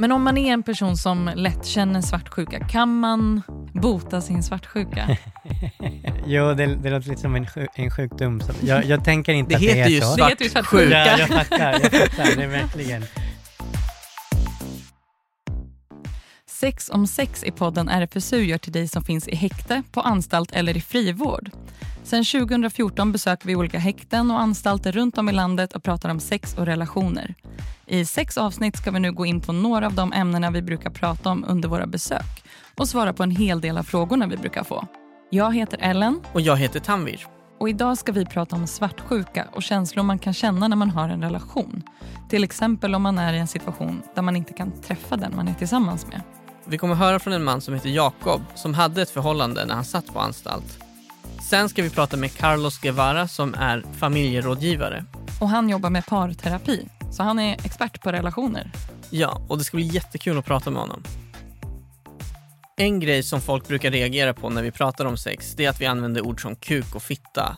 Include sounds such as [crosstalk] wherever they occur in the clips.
Men om man är en person som lätt känner svartsjuka, kan man bota sin svartsjuka? [laughs] jo, det, det låter lite som en, sjuk, en sjukdom. Jag, jag tänker inte det att det är så. Det heter ju svartsjuka. Ja, jag fattar. Jag fattar det är verkligen. Sex om sex i podden RFSU gör till dig som finns i häkte, på anstalt eller i frivård. Sen 2014 besöker vi olika häkten och anstalter runt om i landet och pratar om sex och relationer. I sex avsnitt ska vi nu gå in på några av de ämnena vi brukar prata om under våra besök och svara på en hel del av frågorna vi brukar få. Jag heter Ellen. Och jag heter Tanvir. Och idag ska vi prata om svartsjuka och känslor man kan känna när man har en relation. Till exempel om man är i en situation där man inte kan träffa den man är tillsammans med. Vi kommer höra från en man som heter Jakob som hade ett förhållande när han satt på anstalt. Sen ska vi prata med Carlos Guevara som är familjerådgivare. Och han jobbar med parterapi, så han är expert på relationer. Ja, och det ska bli jättekul att prata med honom. En grej som folk brukar reagera på när vi pratar om sex, det är att vi använder ord som kuk och fitta.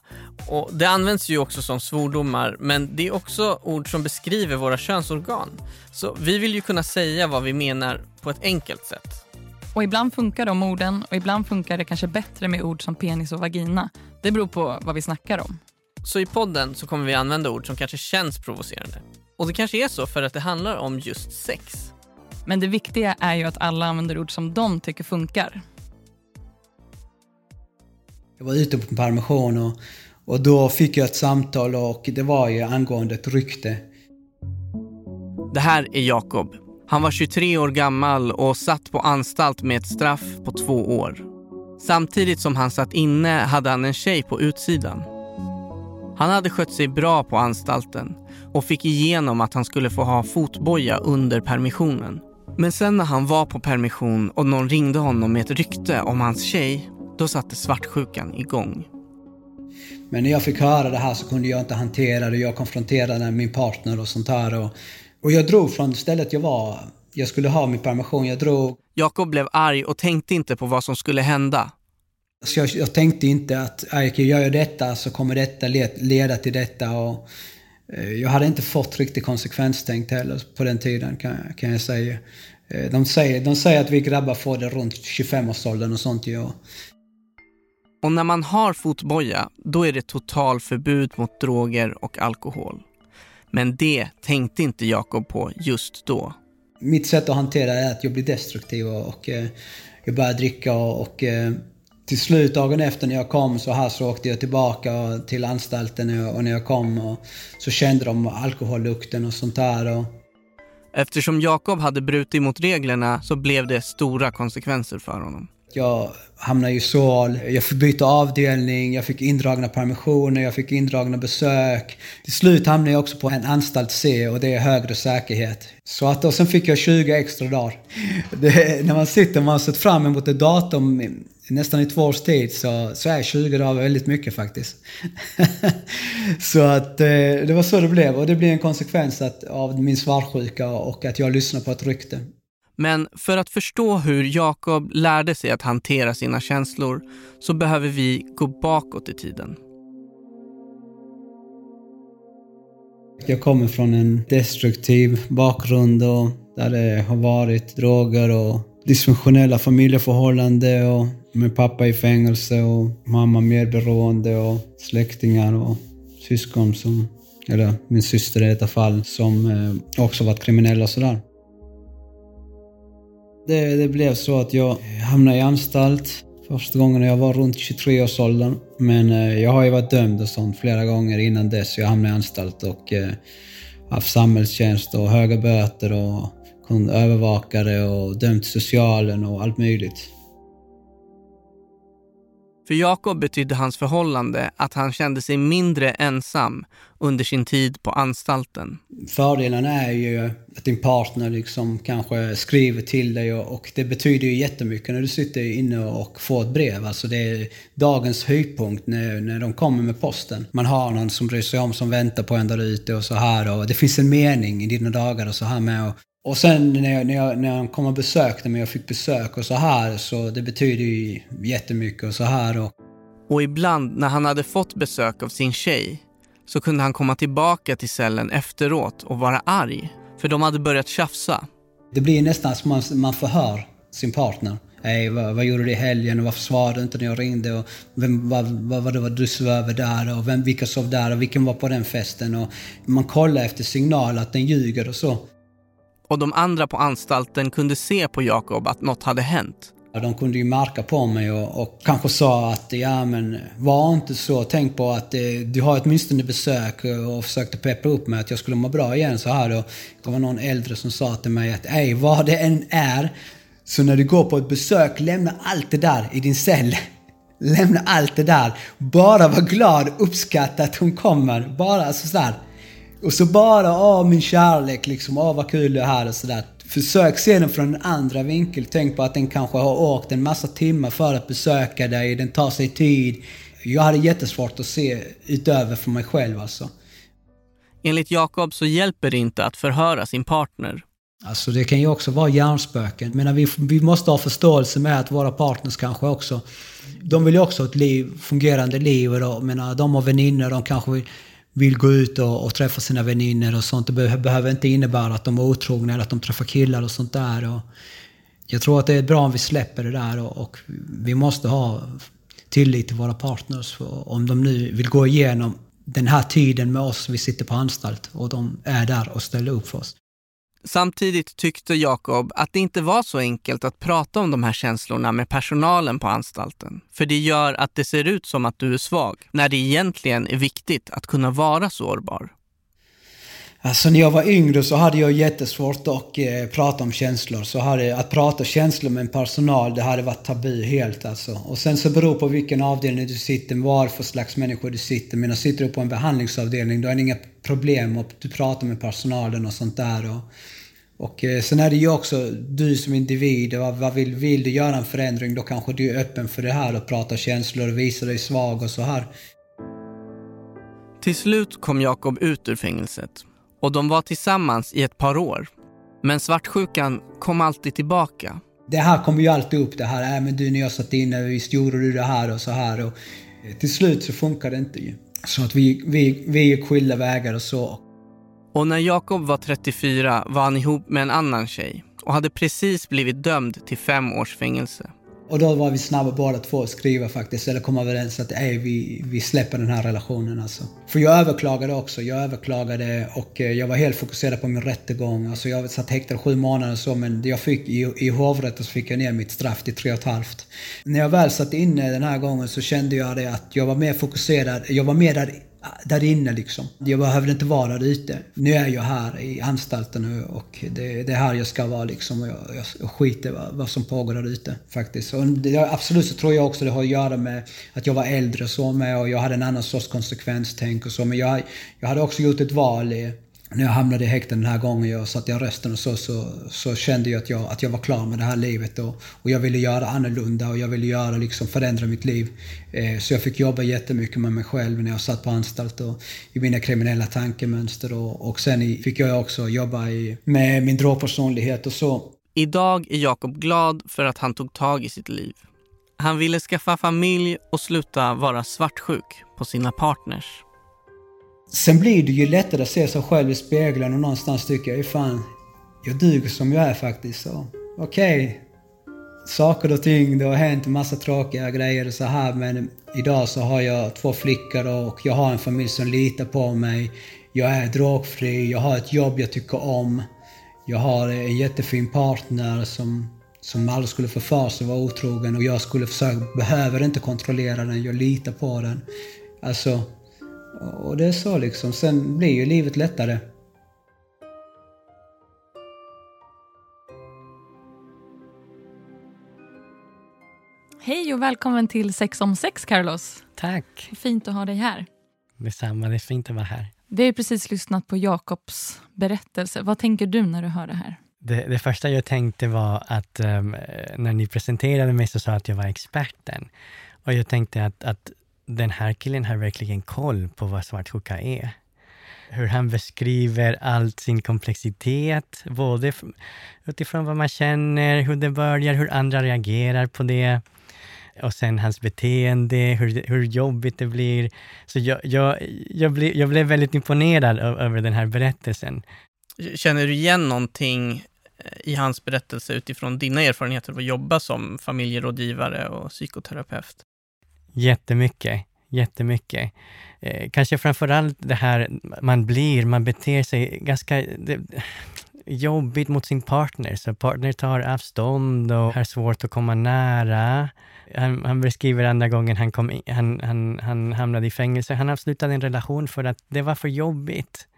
Och det används ju också som svordomar, men det är också ord som beskriver våra könsorgan. Så vi vill ju kunna säga vad vi menar på ett enkelt sätt. Och ibland funkar de orden och ibland funkar det kanske bättre med ord som penis och vagina. Det beror på vad vi snackar om. Så i podden så kommer vi använda ord som kanske känns provocerande. Och det kanske är så för att det handlar om just sex. Men det viktiga är ju att alla använder ord som de tycker funkar. Jag var ute på permission och, och då fick jag ett samtal och det var ju angående ett rykte. Det här är Jakob. Han var 23 år gammal och satt på anstalt med ett straff på två år. Samtidigt som han satt inne hade han en tjej på utsidan. Han hade skött sig bra på anstalten och fick igenom att han skulle få ha fotboja under permissionen. Men sen när han var på permission och någon ringde honom med ett rykte om hans tjej, då satte svartsjukan igång. Men när jag fick höra det här så kunde jag inte hantera det. Jag konfronterade min partner och sånt här. Och, och jag drog från stället jag var. Jag skulle ha min permission. Jag drog. Jakob blev arg och tänkte inte på vad som skulle hända. Så jag, jag tänkte inte att gör jag detta så kommer detta leda till detta. Och, eh, jag hade inte fått riktigt konsekvenstänkt heller på den tiden kan, kan jag säga. Eh, de säger, de säger att vi grabbar får det runt 25-årsåldern och sånt. Ja. Och när man har fotboja, då är det totalförbud mot droger och alkohol. Men det tänkte inte Jakob på just då. Mitt sätt att hantera det är att jag blir destruktiv och, eh, jag börjar dricka och, och eh, till slut dagen efter när jag kom så här så åkte jag tillbaka till anstalten och när jag kom och så kände de alkohollukten och sånt där. Och... Eftersom Jakob hade brutit mot reglerna så blev det stora konsekvenser för honom. Jag hamnade i SÅL, jag fick byta avdelning, jag fick indragna permissioner, jag fick indragna besök. Till slut hamnade jag också på en anstalt C och det är högre säkerhet. Så att, och sen fick jag 20 extra dagar. [laughs] Det, när man sitter, man har sett fram emot ett datum nästan i två års tid så, så är 20 dagar väldigt mycket faktiskt. [laughs] så att eh, det var så det blev och det blev en konsekvens att, av min svarsjuka och att jag lyssnar på ett rykte. Men för att förstå hur Jakob lärde sig att hantera sina känslor så behöver vi gå bakåt i tiden. Jag kommer från en destruktiv bakgrund och där det har varit droger och dysfunktionella familjeförhållanden och med pappa i fängelse och mamma mer beroende och släktingar och syskon som, eller min syster i detta fall, som eh, också varit kriminella och sådär. Det, det blev så att jag eh, hamnade i anstalt första gången jag var runt 23-årsåldern. Men eh, jag har ju varit dömd och sånt flera gånger innan dess. Jag hamnade i anstalt och eh, haft samhällstjänst och höga böter och övervakare och dömt socialen och allt möjligt. För Jakob betydde hans förhållande att han kände sig mindre ensam under sin tid på anstalten. Fördelen är ju att din partner liksom kanske skriver till dig och, och, det betyder ju jättemycket när du sitter inne och får ett brev. Alltså det är dagens höjdpunkt när, när de kommer med posten. Man har någon som bryr sig om, som väntar på en där ute och så här och det finns en mening i dina dagar och så här med. Och, och sen när jag, när jag, när jag kom och besökte mig och fick besök och så här så det betyder ju jättemycket och så här. Och... och ibland när han hade fått besök av sin tjej så kunde han komma tillbaka till cellen efteråt och vara arg. För de hade börjat tjafsa. Det blir nästan som man, man förhör sin partner. Hey, vad, vad gjorde du i helgen och varför svarade du inte när jag ringde? Och vem, vad, vad var det vad du sov över där? Och vem, vilka sov där? Och vilken var på den festen? Och man kollar efter signal att den ljuger och så. Och de andra på anstalten kunde se på Jakob att något hade hänt. De kunde ju märka på mig och, och, kanske sa att ja men var inte så. Tänk på att eh, du har åtminstone besök och försökte peppa upp mig att jag skulle må bra igen så här. Och det var någon äldre som sa till mig att ej vad det än är så när du går på ett besök lämna allt det där i din cell. [laughs] Lämna allt det där. Bara var glad uppskatta att hon kommer. Bara alltså sådär. Och så bara, åh min kärlek liksom, åh vad kul är här och sådär. Försök se den från en andra vinkel. Tänk på att den kanske har åkt en massa timmar för att besöka dig. Den tar sig tid. Jag hade jättesvårt att se utöver för mig själv alltså. Enligt Jakob så hjälper det inte att förhöra sin partner. Alltså det kan ju också vara hjärnspöken. Men vi, vi måste ha förståelse med att våra partners kanske också... De vill ju också ha ett liv, fungerande liv. Och då, menar, de har vänner, de kanske vill, gå ut och, och träffa sina vänner och sånt. Det be behöver inte innebära att de är otrogna eller att de träffar killar och sånt där. Och jag tror att det är bra om vi släpper det där och, och vi måste ha tillit till våra partners. Om de nu vill gå igenom den här tiden med oss, vi sitter på anstalt och de är där och ställer upp för oss. Samtidigt tyckte Jakob att det inte var så enkelt att prata om de här känslorna med personalen på anstalten. För det gör att det ser ut som att du är svag, när det egentligen är viktigt att kunna vara sårbar. Alltså när jag var yngre så hade jag jättesvårt att eh, prata om känslor. Så hade, att prata känslor med en personal, det hade varit tabu helt alltså. Och sen så beror på vilken avdelning du sitter, vad för slags människor du sitter. Men sitter du på en behandlingsavdelning, då är det inga problem att du pratar med personalen och sånt där. Och, och eh, sen är det ju också du som individ, vad, vad vill, vill du göra en förändring, då kanske du är öppen för det här och pratar känslor och visar dig svag och så här. Till slut kom Jakob ut ur fängelset och de var tillsammans i ett par år. Men svartsjukan kom alltid tillbaka. Det här kommer ju alltid upp det här, äh, men du när jag satt inne, visst gjorde du det här och så här. Och eh, till slut så funkar det inte ju. Så att vi, vi, vi gick skilda vägar och så. Och när Jakob var 34 var han ihop med en annan tjej och hade precis blivit dömd till fem års fängelse. Och då var vi snabba båda två att skriva faktiskt, eller komma överens att ej, vi, vi släpper den här relationen alltså. För jag överklagade också, jag överklagade och eh, jag var helt fokuserad på min rättegång. Alltså jag satt häktad sju månader och så, men jag fick, i, i hovrätten så fick jag ner mitt straff till tre och ett halvt. När jag väl satt inne den här gången så kände jag det att jag var mer fokuserad, jag var mer där där inne liksom. Jag behövde inte vara där ute. Nu är jag här i anstalten och det, det är här jag ska vara liksom. Och jag, jag skiter vad, vad som pågår där ute faktiskt. Och det, absolut så tror jag också det har att göra med att jag var äldre och så med och jag hade en annan sorts konsekvenstänk och så. Men jag, jag hade också gjort ett val i, när jag hamnade i häkten den här gången jag satt i arresten och så, så, så kände jag att, jag att jag var klar med det här livet och, och jag ville göra annorlunda och jag ville göra, liksom, förändra mitt liv. Eh, så jag fick jobba jättemycket med mig själv när jag satt på anstalt och i mina kriminella tankemönster och, och sen i, fick jag också jobba i, med min drogpersonlighet och så. Idag är Jakob glad för att han tog tag i sitt liv. Han ville skaffa familj och sluta vara svartsjuk på sina partners. Sen blir det ju lättare att se sig själv i spegeln och någonstans tycker jag ju fan, jag duger som jag är faktiskt. Okej, okay. saker och ting, det har hänt en massa tråkiga grejer och så här men idag så har jag två flickor och jag har en familj som litar på mig. Jag är drogfri, jag har ett jobb jag tycker om. Jag har en jättefin partner som, som aldrig skulle få för sig vara otrogen och jag skulle försöka, behöver inte kontrollera den, jag litar på den. Alltså, och det är så liksom. Sen blir ju livet lättare. Hej och välkommen till Sex om sex, Carlos. Tack. Fint att ha dig här. Detsamma, det är fint att vara här. Vi har precis lyssnat på Jakobs berättelse. Vad tänker du när du hör det här? Det, det första jag tänkte var att um, när ni presenterade mig så sa att jag var experten. Och jag tänkte att, att den här killen har verkligen koll på vad svartsjuka är. Hur han beskriver all sin komplexitet, både utifrån vad man känner, hur det börjar, hur andra reagerar på det och sen hans beteende, hur, hur jobbigt det blir. Så jag, jag, jag, ble, jag blev väldigt imponerad över den här berättelsen. Känner du igen någonting eh, i hans berättelse utifrån dina erfarenheter av att jobba som familjerådgivare och psykoterapeut? Jättemycket, jättemycket. Eh, kanske framförallt det här man blir, man beter sig ganska det, jobbigt mot sin partner, så partner tar avstånd och har svårt att komma nära. Han, han beskriver andra gången han, kom in, han, han, han hamnade i fängelse. Han avslutade en relation för att det var för jobbigt.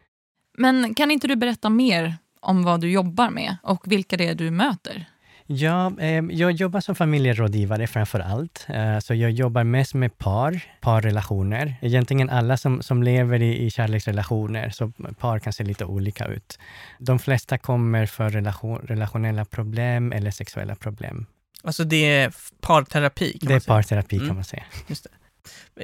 Men kan inte du berätta mer om vad du jobbar med och vilka det är du möter? Ja, eh, jag jobbar som familjerådgivare framför allt. Eh, så jag jobbar mest med par, parrelationer. Egentligen alla som, som lever i, i kärleksrelationer, så par kan se lite olika ut. De flesta kommer för relation, relationella problem eller sexuella problem. Alltså det är parterapi? det är parterapi mm. kan man säga. Just det.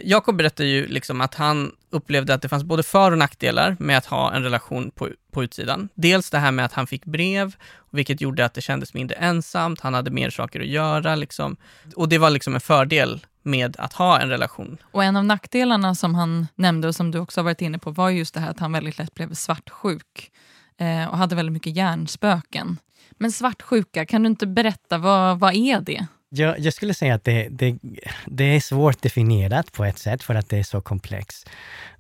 Jakob berättade ju liksom att han upplevde att det fanns både för och nackdelar med att ha en relation på, på utsidan. Dels det här med att han fick brev, vilket gjorde att det kändes mindre ensamt, han hade mer saker att göra liksom. Och det var liksom en fördel med att ha en relation. Och en av nackdelarna som han nämnde och som du också har varit inne på var just det här att han väldigt lätt blev svartsjuk eh, och hade väldigt mycket hjärnspöken. Men svartsjuka, kan du inte berätta, vad, vad är det? Jag, jag skulle säga att det, det, det, är svårt definierat på ett sätt för att det är så komplext.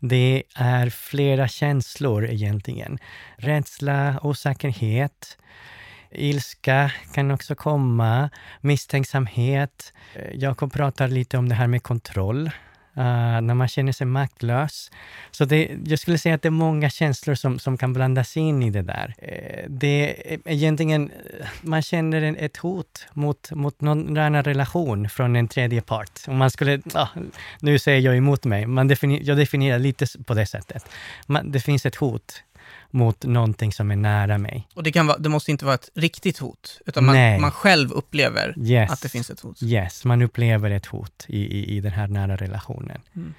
Det är flera känslor egentligen. Rädsla, osäkerhet, ilska kan också komma, misstänksamhet. Eh, Jakob pratar lite om det här med kontroll. Uh, när man känner sig maktlös. Så det, jag skulle säga att det är många känslor som, som kan blandas in i det där. Uh, det är egentligen, man känner en, ett hot mot, mot någon annan relation från en tredje part. Om man skulle, uh, nu säger jag emot mig, man defini jag definierar lite på det sättet. Man, det finns ett hot mot någonting som är nära mig. Och det, kan vara, det måste inte vara ett riktigt hot, utan man, man själv upplever yes. att det finns ett hot? Yes, man upplever ett hot i, i, i den här nära relationen. Mm.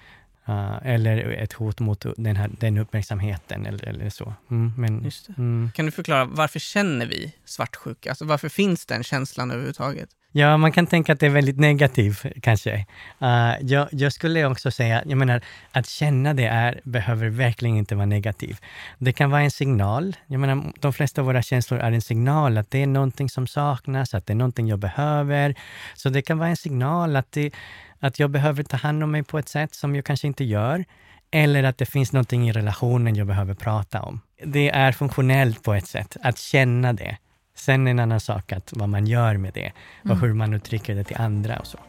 Uh, eller ett hot mot den, här, den uppmärksamheten eller, eller så. Mm, men, mm. Kan du förklara, varför känner vi svartsjuka? Alltså varför finns den känslan överhuvudtaget? Ja, man kan tänka att det är väldigt negativt kanske. Uh, jag, jag, skulle också säga, jag menar, att känna det är, behöver verkligen inte vara negativt. Det kan vara en signal. Jag menar, de flesta av våra känslor är en signal att det är någonting som saknas, att det är någonting jag behöver. Så det kan vara en signal att, det, att jag behöver ta hand om mig på ett sätt som jag kanske inte gör. Eller att det finns någonting i relationen jag behöver prata om. Det är funktionellt på ett sätt, att känna det. Sen en annan sak att vad man gör med det och mm. hur man uttrycker det till andra och så.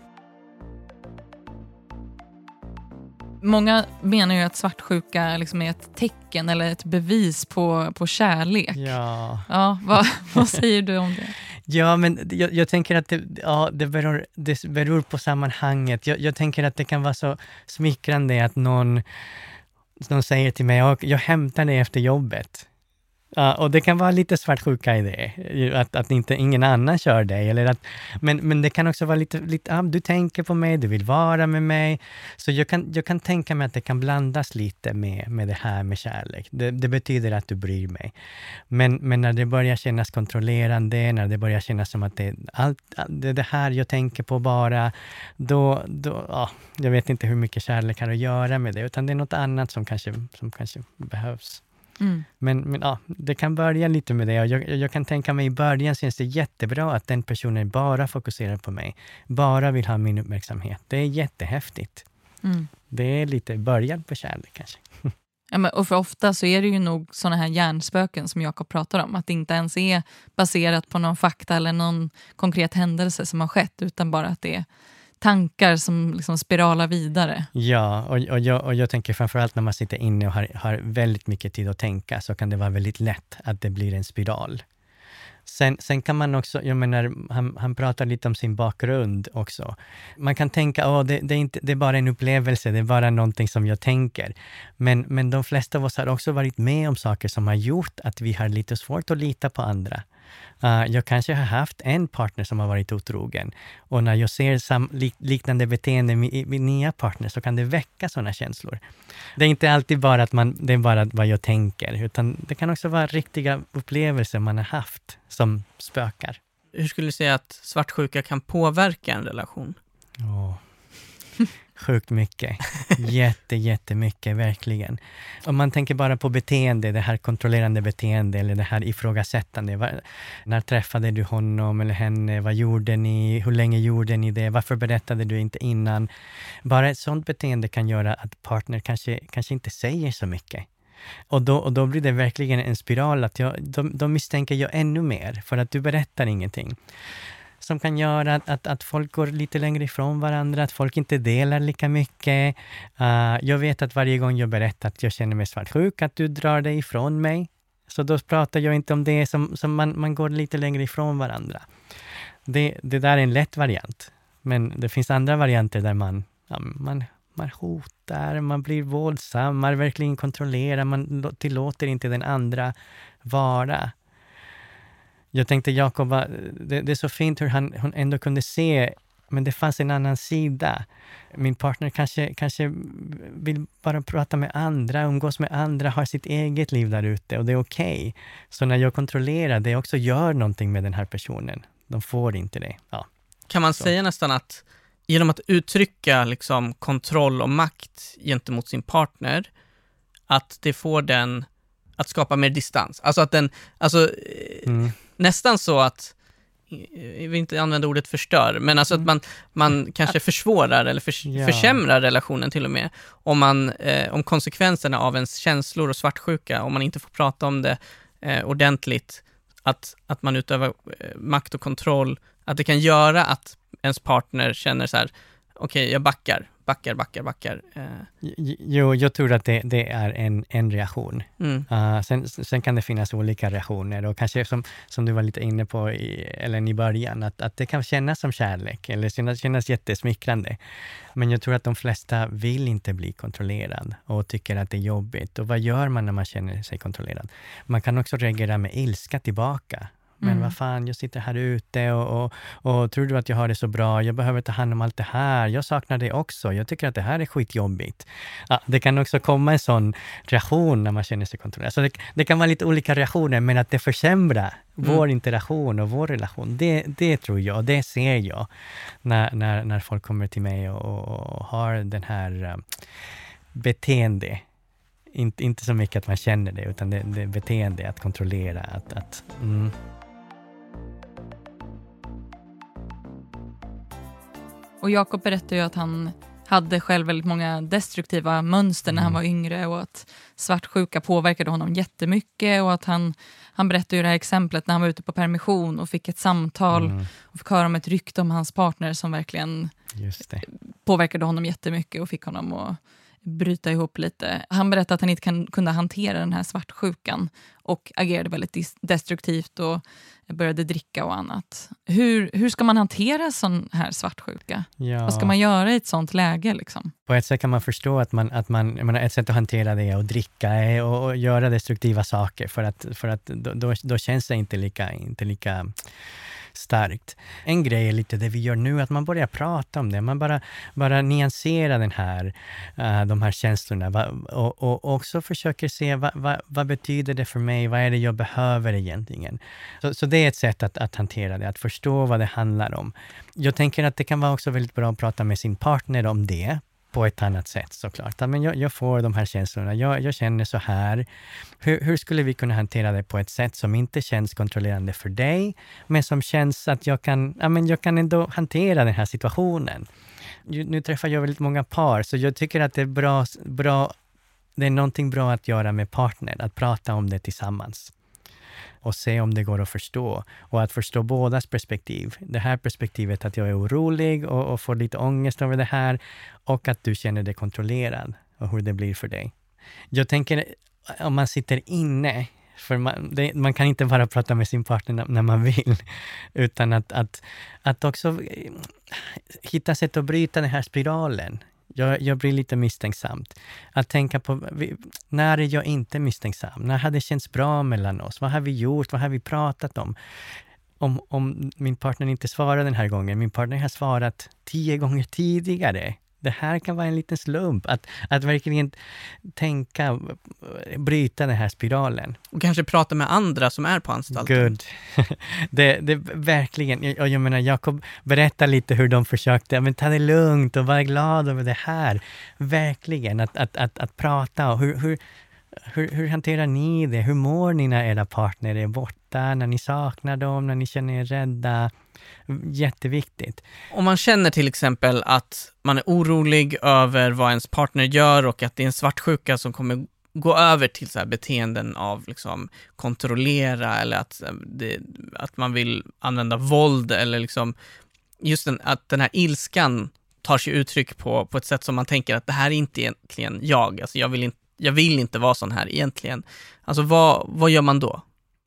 Många menar ju att svartsjuka liksom är ett tecken eller ett bevis på, på kärlek. Ja. Ja, vad, [laughs] vad säger du om det? Ja, men jag, jag tänker att det, ja, det, beror, det beror på sammanhanget. Jag, jag tänker att det kan vara så smickrande att någon, någon säger till mig, jag, jag hämtar dig efter jobbet. Ja, och det kan vara lite svartsjuka i det, att, att inte ingen annan kör dig. Eller att, men, men det kan också vara lite, lite ah, du tänker på mig, du vill vara med mig. Så jag kan, jag kan tänka mig att det kan blandas lite med, med det här med kärlek. Det, det betyder att du bryr mig. Men, men när det börjar kännas kontrollerande, när det börjar kännas som att det, allt, det är det här jag tänker på bara, då, då ah, jag vet inte hur mycket kärlek har att göra med det, utan det är något annat som kanske, som kanske behövs. Mm. Men, men ja, det kan börja lite med det. Jag, jag kan tänka mig i början känns det jättebra att den personen bara fokuserar på mig. Bara vill ha min uppmärksamhet. Det är jättehäftigt. Mm. Det är lite början på kärlek kanske. [laughs] Ja, men, och för ofta så är det ju nog såna här hjärnspöken som Jakob pratar om. Att det inte ens är baserat på någon fakta eller någon konkret händelse som har skett, utan bara att det är tankar som liksom spiralar vidare. Ja, och, och, jag, och jag tänker framförallt när man sitter inne och har, har väldigt mycket tid att tänka, så kan det vara väldigt lätt att det blir en spiral. Sen, sen kan man också, jag menar, han, han pratar lite om sin bakgrund också. Man kan tänka, att det, det, är det är bara en upplevelse, det är bara någonting som jag tänker. Men, men de flesta av oss har också varit med om saker som har gjort att vi har lite svårt att lita på andra. Uh, jag kanske har haft en partner som har varit otrogen och när jag ser sam, lik, liknande beteende med, med nya partners så kan det väcka sådana känslor. Det är inte alltid bara att man, det är bara vad jag tänker, utan det kan också vara riktiga upplevelser man har haft som spökar. Hur skulle du säga att svartsjuka kan påverka en relation? Oh. Sjukt mycket. [laughs] Jätte, jättemycket, verkligen. Om man tänker bara på beteende, det här kontrollerande beteende eller det här ifrågasättande. Var, när träffade du honom eller henne? Vad gjorde ni? Hur länge gjorde ni det? Varför berättade du inte innan? Bara ett sådant beteende kan göra att partner kanske, kanske inte säger så mycket. Och då, och då blir det verkligen en spiral, att jag, de, de misstänker jag ännu mer, för att du berättar ingenting som kan göra att, att, att, folk går lite längre ifrån varandra, att folk inte delar lika mycket. Uh, jag vet att varje gång jag berättar att jag känner mig svartsjuk, att du drar dig ifrån mig. Så då pratar jag inte om det, som, som man, man går lite längre ifrån varandra. Det, det där är en lätt variant. Men det finns andra varianter där man, ja, man, man hotar, man blir våldsam, man verkligen kontrollerar, man tillåter inte den andra vara. Jag tänkte Jakob, det, det, är så fint hur han hon ändå kunde se, men det fanns en annan sida. Min partner kanske, kanske vill bara prata med andra, umgås med andra, har sitt eget liv där ute och det är okej. Okay. Så när jag kontrollerar det också gör någonting med den här personen. De får inte det. Ja. Kan man så. säga nästan att genom att uttrycka liksom kontroll och makt gentemot sin partner, att det får den att skapa mer distans. Alltså att den, alltså mm nästan så att jag vill inte använda ordet förstör, men alltså att mm. man, man kanske försvårar eller för, ja. försämrar relationen till och med. Om, man, eh, om konsekvenserna av ens känslor och svartsjuka, om man inte får prata om det eh, ordentligt, att, att man utövar eh, makt och kontroll, att det kan göra att ens partner känner så här, okej, okay, jag backar, backar, backar, backar. Eh. Jo, jag tror att det, det är en, en reaktion. Mm. Uh, sen, sen kan det finnas olika reaktioner och kanske som, som du var lite inne på i, eller i början, att, att det kan kännas som kärlek eller kännas, kännas jättesmickrande. Men jag tror att de flesta vill inte bli kontrollerad och tycker att det är jobbigt. Och vad gör man när man känner sig kontrollerad? Man kan också reagera med ilska tillbaka. Men mm. vad fan, jag sitter här ute och, och, och, tror du att jag har det så bra? Jag behöver ta hand om allt det här. Jag saknar det också. Jag tycker att det här är skitjobbigt. Ja, det kan också komma en sån reaktion när man känner sig kontrollerad. Så det, det kan vara lite olika reaktioner, men att det försämrar mm. vår interaktion och vår relation, det, det tror jag, det ser jag när, när, när folk kommer till mig och, och har den här uh, beteende inte, inte så mycket att man känner det, utan det, det beteende, att kontrollera. Att, att, mm. Och Jakob berättar ju att han hade själv väldigt många destruktiva mönster när han mm. var yngre och att svartsjuka påverkade honom jättemycket och att han, han berättade ju det här exemplet när han var ute på permission och fick ett samtal mm. och fick höra om ett rykte om hans partner som verkligen påverkade honom jättemycket och fick honom att bryta ihop lite. Han berättade att han inte kan, kunde hantera den här svartsjukan och agerade väldigt destruktivt och började dricka och annat. Hur, hur ska man hantera sån här svartsjuka? Ja. Vad ska man göra i ett sånt läge? Liksom? På ett sätt kan man förstå att man, att man, menar, ett sätt att hantera det är att dricka och, och göra destruktiva saker för att, för att då, då, då känns det inte lika, inte lika starkt. En grej är lite det vi gör nu, att man börjar prata om det. Man bara, bara nyanserar den här, uh, de här känslorna va, och, och också försöker se vad, vad, vad, betyder det för mig? Vad är det jag behöver egentligen? Så, så det är ett sätt att, att hantera det, att förstå vad det handlar om. Jag tänker att det kan vara också väldigt bra att prata med sin partner om det på ett annat sätt såklart. men jag, jag får de här känslorna, jag, jag känner så här. Hur, hur, skulle vi kunna hantera det på ett sätt som inte känns kontrollerande för dig, men som känns att jag kan, ja, men jag kan ändå hantera den här situationen. Nu träffar jag väldigt många par, så jag tycker att det är bra, bra det är någonting bra att göra med partner, att prata om det tillsammans och se om det går att förstå. Och att förstå bådas perspektiv. Det här perspektivet att jag är orolig och, och får lite ångest över det här och att du känner dig kontrollerad och hur det blir för dig. Jag tänker om man sitter inne för man, det, man, kan inte bara prata med sin partner när man vill, utan att, att, att också hitta sätt att bryta den här spiralen. Jag, jag blir lite misstänksam. Att tänka på, när är jag inte misstänksam? När har det känts bra mellan oss? Vad har vi gjort? Vad har vi pratat om? Om, om min partner inte svarar den här gången, min partner har svarat tio gånger tidigare. Det här kan vara en liten slump. Att, att verkligen tänka, bryta den här spiralen. Och kanske prata med andra som är på anstalten. Good. [laughs] det, det verkligen, jag, jag menar Jakob berättar lite hur de försökte, men ta det lugnt och var glad över det här. Verkligen, att, att, att, att prata och hur, hur hur, hur, hanterar ni det? Hur mår ni när era partner är borta, när ni saknar dem, när ni känner er rädda? Jätteviktigt. Om man känner till exempel att man är orolig över vad ens partner gör och att det är en svartsjuka som kommer gå över till så beteenden av liksom kontrollera eller att, eh, det, att man vill använda våld eller liksom just den, att den här ilskan tar sig uttryck på, på ett sätt som man tänker att det här är inte egentligen jag, alltså jag vill inte jag vill inte vara sån här egentligen. Alltså vad, vad gör man då?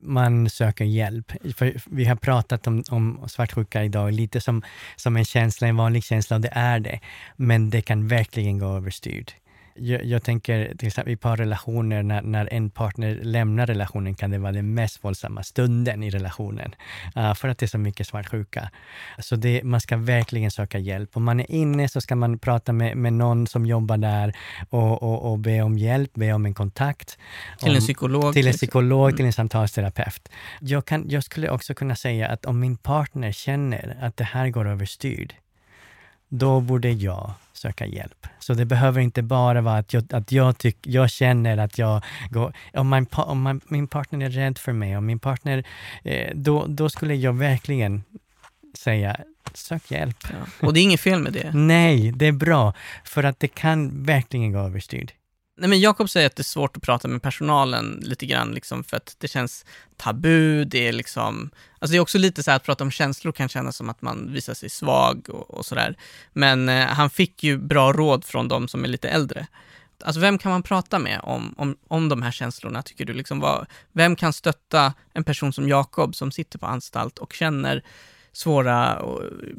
Man söker hjälp. För vi har pratat om, om svartsjuka idag lite som, som en känsla, en vanlig känsla, och det är det. Men det kan verkligen gå överstyrt. Jag, jag, tänker till exempel i parrelationer, när, när en partner lämnar relationen kan det vara den mest våldsamma stunden i relationen. Uh, för att det är så mycket svartsjuka. Så det, man ska verkligen söka hjälp. Om man är inne så ska man prata med, med någon som jobbar där och, och, och be om hjälp, be om en kontakt. Till om, en psykolog? Till en psykolog, mm. till en samtalsterapeut. Jag, kan, jag skulle också kunna säga att om min partner känner att det här går överstyr, då borde jag söka hjälp. Så det behöver inte bara vara att jag, att jag, tyck, jag känner att jag går... Om, man, om man, min partner är rädd för mig, om min partner... Eh, då, då skulle jag verkligen säga sök hjälp. Ja. Och det är inget fel med det? Nej, det är bra. För att det kan verkligen gå överstyr. Nej, men Jakob säger att det är svårt att prata med personalen lite grann, liksom, för att det känns tabu. Det är liksom, alltså det är också lite så att prata om känslor kan kännas som att man visar sig svag och, och sådär. Men eh, han fick ju bra råd från de som är lite äldre. Alltså vem kan man prata med om, om, om de här känslorna, tycker du? Liksom, vad, vem kan stötta en person som Jakob som sitter på anstalt och känner svåra eh,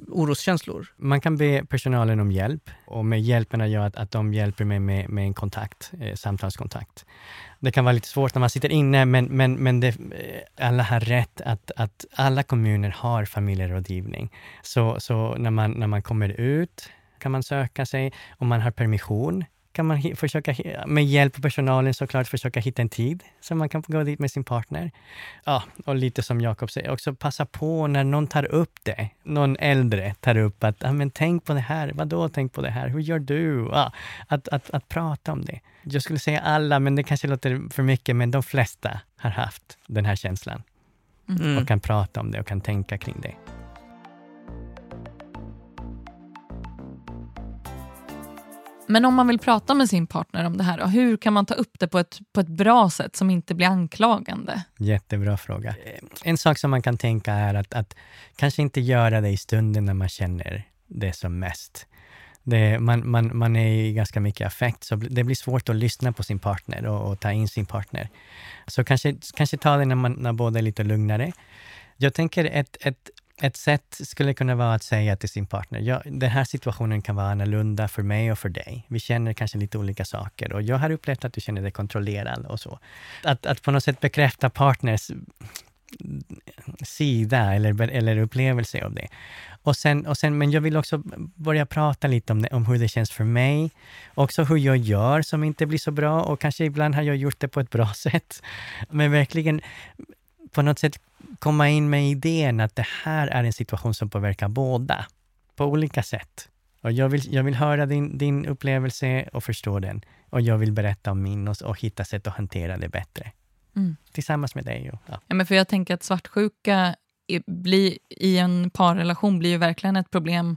oroskänslor. Man kan be personalen om hjälp och med hjälpen gör att, att de hjälper mig med, med en kontakt, eh, samtalskontakt. Det kan vara lite svårt när man sitter inne, men, men, men det, eh, alla har rätt att, att alla kommuner har familjerådgivning. Så, så när, man, när man kommer ut kan man söka sig, om man har permission kan man försöka, med hjälp av personalen såklart, försöka hitta en tid så man kan gå dit med sin partner. Ja, och lite som Jakob säger, också passa på när någon tar upp det. Någon äldre tar upp att, ja, men tänk på det här. Vadå tänk på det här? Hur gör du? Ja, att, att, att prata om det. Jag skulle säga alla, men det kanske låter för mycket, men de flesta har haft den här känslan. Mm. Och kan prata om det och kan tänka kring det. Men om man vill prata med sin partner om det här, hur kan man ta upp det på ett, på ett bra sätt som inte blir anklagande? Jättebra fråga. En sak som man kan tänka är att, att kanske inte göra det i stunden när man känner det som mest. Det, man, man, man är i ganska mycket affekt, så det blir svårt att lyssna på sin partner och, och ta in sin partner. Så kanske, kanske ta det när, man, när båda är lite lugnare. Jag tänker ett, ett ett sätt skulle kunna vara att säga till sin partner, ja, den här situationen kan vara annorlunda för mig och för dig. Vi känner kanske lite olika saker och jag har upplevt att du känner dig kontrollerad och så. Att, att på något sätt bekräfta partners sida eller, eller upplevelse av det. Och sen, och sen, men jag vill också börja prata lite om, det, om hur det känns för mig. Också hur jag gör som inte blir så bra och kanske ibland har jag gjort det på ett bra [laughs] sätt. Men verkligen på något sätt komma in med idén att det här är en situation som påverkar båda på olika sätt. Och jag, vill, jag vill höra din, din upplevelse och förstå den. Och jag vill berätta om min och, och hitta sätt att hantera det bättre. Mm. Tillsammans med dig. Och, ja. ja. men för jag tänker att svartsjuka i, blir, i en parrelation blir ju verkligen ett problem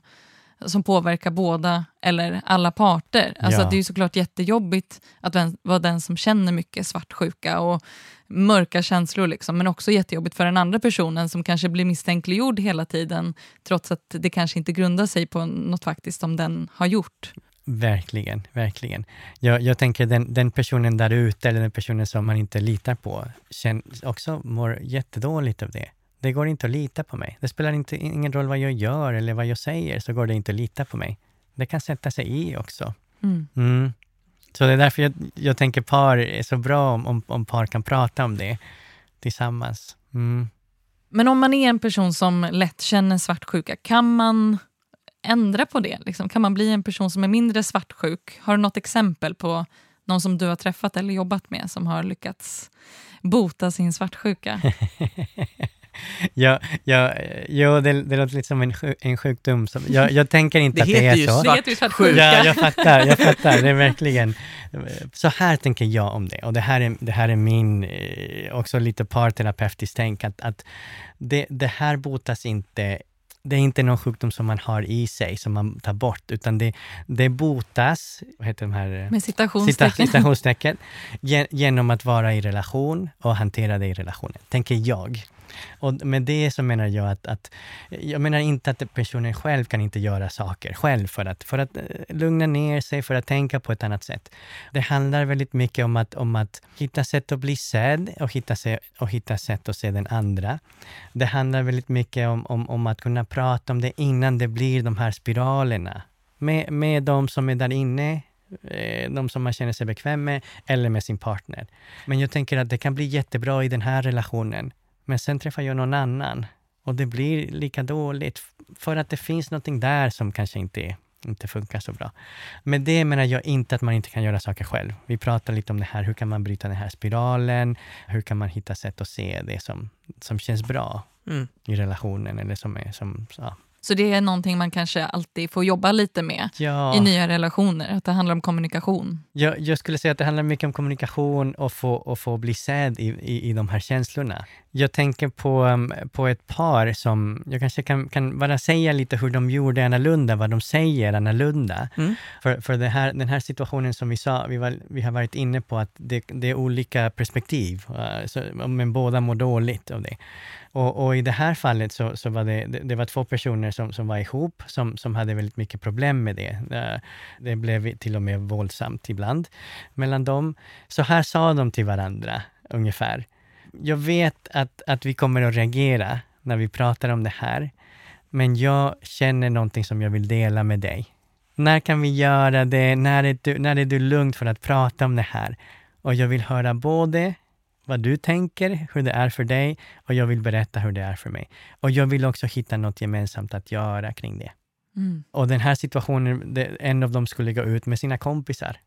som påverkar båda eller alla parter. Alltså ja. Det är ju såklart jättejobbigt att vara den som känner mycket svartsjuka och mörka känslor, liksom, men också jättejobbigt för den andra personen som kanske blir misstänkliggjord hela tiden trots att det kanske inte grundar sig på något faktiskt som den har gjort. Verkligen, verkligen. Jag, jag tänker den, den personen där ute, eller den personen som man inte litar på, känner, också mår jättedåligt av det. Det går inte att lita på mig. Det spelar inte, ingen roll vad jag gör eller vad jag säger, så går det inte att lita på mig. Det kan sätta sig i också. Mm. Mm. Så det är därför jag, jag tänker par är så bra om, om, om par kan prata om det tillsammans. Mm. Men om man är en person som lätt känner svartsjuka, kan man ändra på det? Liksom? Kan man bli en person som är mindre svartsjuk? Har du något exempel på någon som du har träffat eller jobbat med som har lyckats bota sin svartsjuka? [laughs] [laughs] ja, ja, jo, det, det låter lite som en, en sjukdom. Som, jag, jag tänker inte det att det är så. Det heter ju svartsjuka. Ja, jag fattar, jag [laughs] fattar. Det är verkligen... Så här tänker jag om det. Och det här är, det här är min, eh, också lite parterapeutiskt tänk, att, att det, det här botas inte det är inte någon sjukdom som man har i sig, som man tar bort, utan det, det botas, vad heter de här? Med citationstecken. citationstecken genom att vara i relation och hantera det i relationen, tänker jag. Och med det så menar jag att, att jag menar inte att personen själv kan inte göra saker själv för att, för att eh, lugna ner sig, för att tänka på ett annat sätt. Det handlar väldigt mycket om att, om att hitta sätt att bli sedd och hitta, se, och hitta sätt att se den andra. Det handlar väldigt mycket om, om, om att kunna prata om det innan det blir de här spiralerna. Med, med de som är där inne, eh, de som man känner sig bekväm med, eller med sin partner. Men jag tänker att det kan bli jättebra i den här relationen. Men sen träffar jag någon annan och det blir lika dåligt för att det finns någonting där som kanske inte, inte funkar så bra. Med det menar jag inte att man inte kan göra saker själv. Vi pratar lite om det här, hur kan man bryta den här spiralen? Hur kan man hitta sätt att se det som, som känns bra mm. i relationen eller som är som, ja, så det är någonting man kanske alltid får jobba lite med ja. i nya relationer, att det handlar om kommunikation. Jag, jag skulle säga att det handlar mycket om kommunikation och få, och få bli sedd i, i, i de här känslorna. Jag tänker på, um, på ett par som, jag kanske kan, kan bara säga lite hur de gjorde annorlunda, vad de säger annorlunda. Mm. För, för det här, den här situationen som vi sa, vi, var, vi har varit inne på att det, det är olika perspektiv, uh, så, men båda mår dåligt av det. Och, och, i det här fallet så, så var det, det, det, var två personer som, som var ihop, som, som hade väldigt mycket problem med det. Eh, det blev till och med våldsamt ibland mellan dem. Så här sa de till varandra, ungefär jag vet att, att vi kommer att reagera när vi pratar om det här, men jag känner någonting som jag vill dela med dig. När kan vi göra det? När är du, när är du lugn för att prata om det här? Och jag vill höra både vad du tänker, hur det är för dig och jag vill berätta hur det är för mig. Och jag vill också hitta något gemensamt att göra kring det. Mm. Och den här situationen, en av dem skulle gå ut med sina kompisar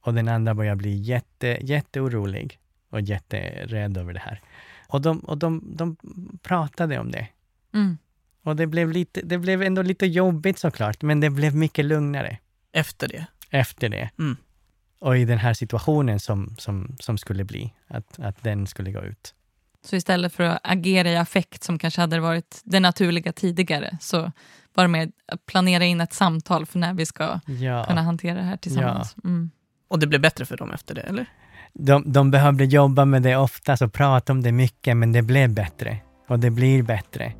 och den andra börjar bli jätte, jätteorolig och jätterädd över det här. Och de, och de, de pratade om det. Mm. Och det blev, lite, det blev ändå lite jobbigt såklart, men det blev mycket lugnare. Efter det? Efter det. Mm. Och i den här situationen som, som, som skulle bli, att, att den skulle gå ut. Så istället för att agera i affekt som kanske hade varit det naturliga tidigare, så var det mer att planera in ett samtal för när vi ska ja. kunna hantera det här tillsammans. Ja. Mm. Och det blev bättre för dem efter det, eller? de, de behövde jobba med det ofta och prata om det mycket, men det blev bättre. Och det blir bättre.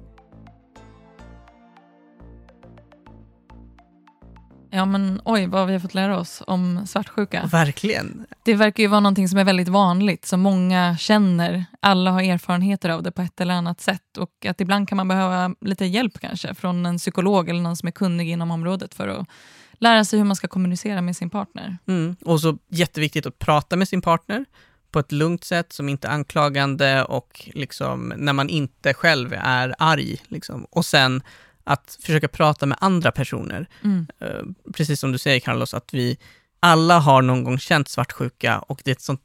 Ja men oj vad vi har fått lära oss om svartsjuka. Verkligen. Det verkar ju vara någonting som är väldigt vanligt, som många känner. Alla har erfarenheter av det på ett eller annat sätt och att ibland kan man behöva lite hjälp kanske från en psykolog eller någon som är kunnig inom området för att lära sig hur man ska kommunicera med sin partner. Mm. Och så jätteviktigt att prata med sin partner på ett lugnt sätt som inte är anklagande och liksom när man inte själv är arg. Liksom. Och sen att försöka prata med andra personer. Mm. Uh, precis som du säger Carlos, att vi alla har någon gång känt svartsjuka och det är ett sånt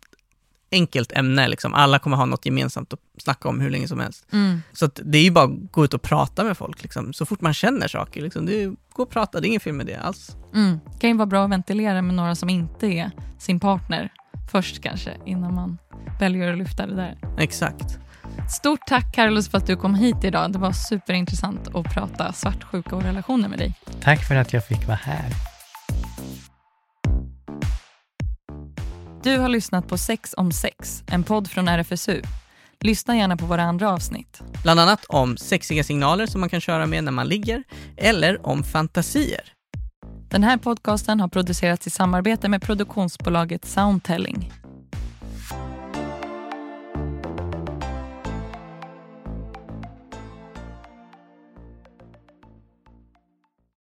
enkelt ämne. Liksom. Alla kommer ha något gemensamt att snacka om hur länge som helst. Mm. Så det är ju bara att gå ut och prata med folk. Liksom. Så fort man känner saker, liksom. det är, gå och prata, det är inget fel med det alls. Mm. Det kan ju vara bra att ventilera med några som inte är sin partner först kanske, innan man väljer att lyfta det där. Exakt. Stort tack Carlos för att du kom hit idag. Det var superintressant att prata svartsjuka och relationer med dig. Tack för att jag fick vara här. Du har lyssnat på Sex om sex, en podd från RFSU. Lyssna gärna på våra andra avsnitt. Bland annat om sexiga signaler som man kan köra med när man ligger, eller om fantasier. Den här podcasten har producerats i samarbete med produktionsbolaget Soundtelling.